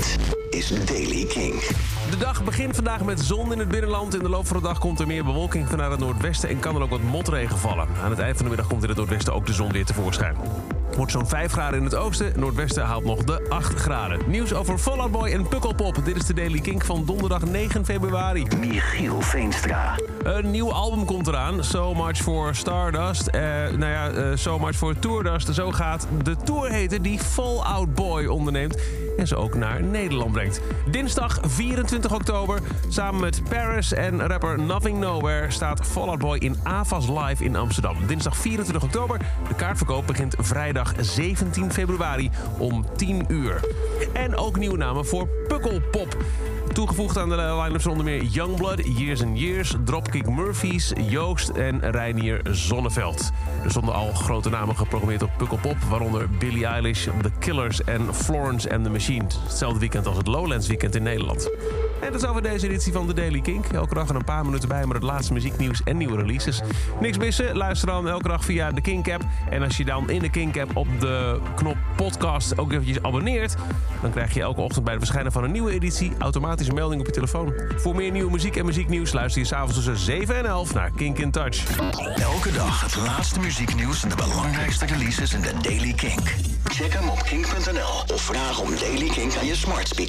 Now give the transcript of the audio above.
Dit is Daily King. De dag begint vandaag met zon in het binnenland. In de loop van de dag komt er meer bewolking vanuit het noordwesten en kan er ook wat motregen vallen. Aan het eind van de middag komt in het noordwesten ook de zon weer tevoorschijn. Het wordt zo'n 5 graden in het oosten. Noordwesten haalt nog de 8 graden. Nieuws over Fallout Boy en Pukkelpop. Dit is de Daily Kink van donderdag 9 februari. Michiel Veenstra. Een nieuw album komt eraan. So Much for Stardust. Eh, nou ja, eh, So Much for Tourdust. Zo gaat de tour heten die Fallout Boy onderneemt. En ze ook naar Nederland brengt. Dinsdag 24 oktober. Samen met Paris en rapper Nothing Nowhere staat Fallout Boy in AVAS Live in Amsterdam. Dinsdag 24 oktober. De kaartverkoop begint vrijdag 17 februari om 10 uur. En ook nieuwe namen voor Pukkelpop. Toegevoegd aan de line-up zijn onder meer Youngblood, Years and Years, Dropkick Murphys, Joost en Reinier Zonneveld. Er stonden al grote namen geprogrammeerd op Pukkelpop, waaronder Billie Eilish, The Killers en Florence and the Machine. Hetzelfde weekend als het Lowlands Weekend in Nederland. En dat is over deze editie van The Daily Kink. Elke dag er een paar minuten bij met het laatste muzieknieuws en nieuwe releases. Niks missen, luister dan elke dag via de Kink-app. En als je dan in de Kink-app op de knop podcast ook eventjes abonneert... dan krijg je elke ochtend bij het verschijnen van een nieuwe editie... automatisch een melding op je telefoon. Voor meer nieuwe muziek en muzieknieuws luister je s'avonds tussen 7 en 11 naar Kink in Touch. Elke dag het laatste muzieknieuws en de belangrijkste releases in de Daily Kink. Check hem op kink.nl of vraag om Daily Kink aan je smart speaker.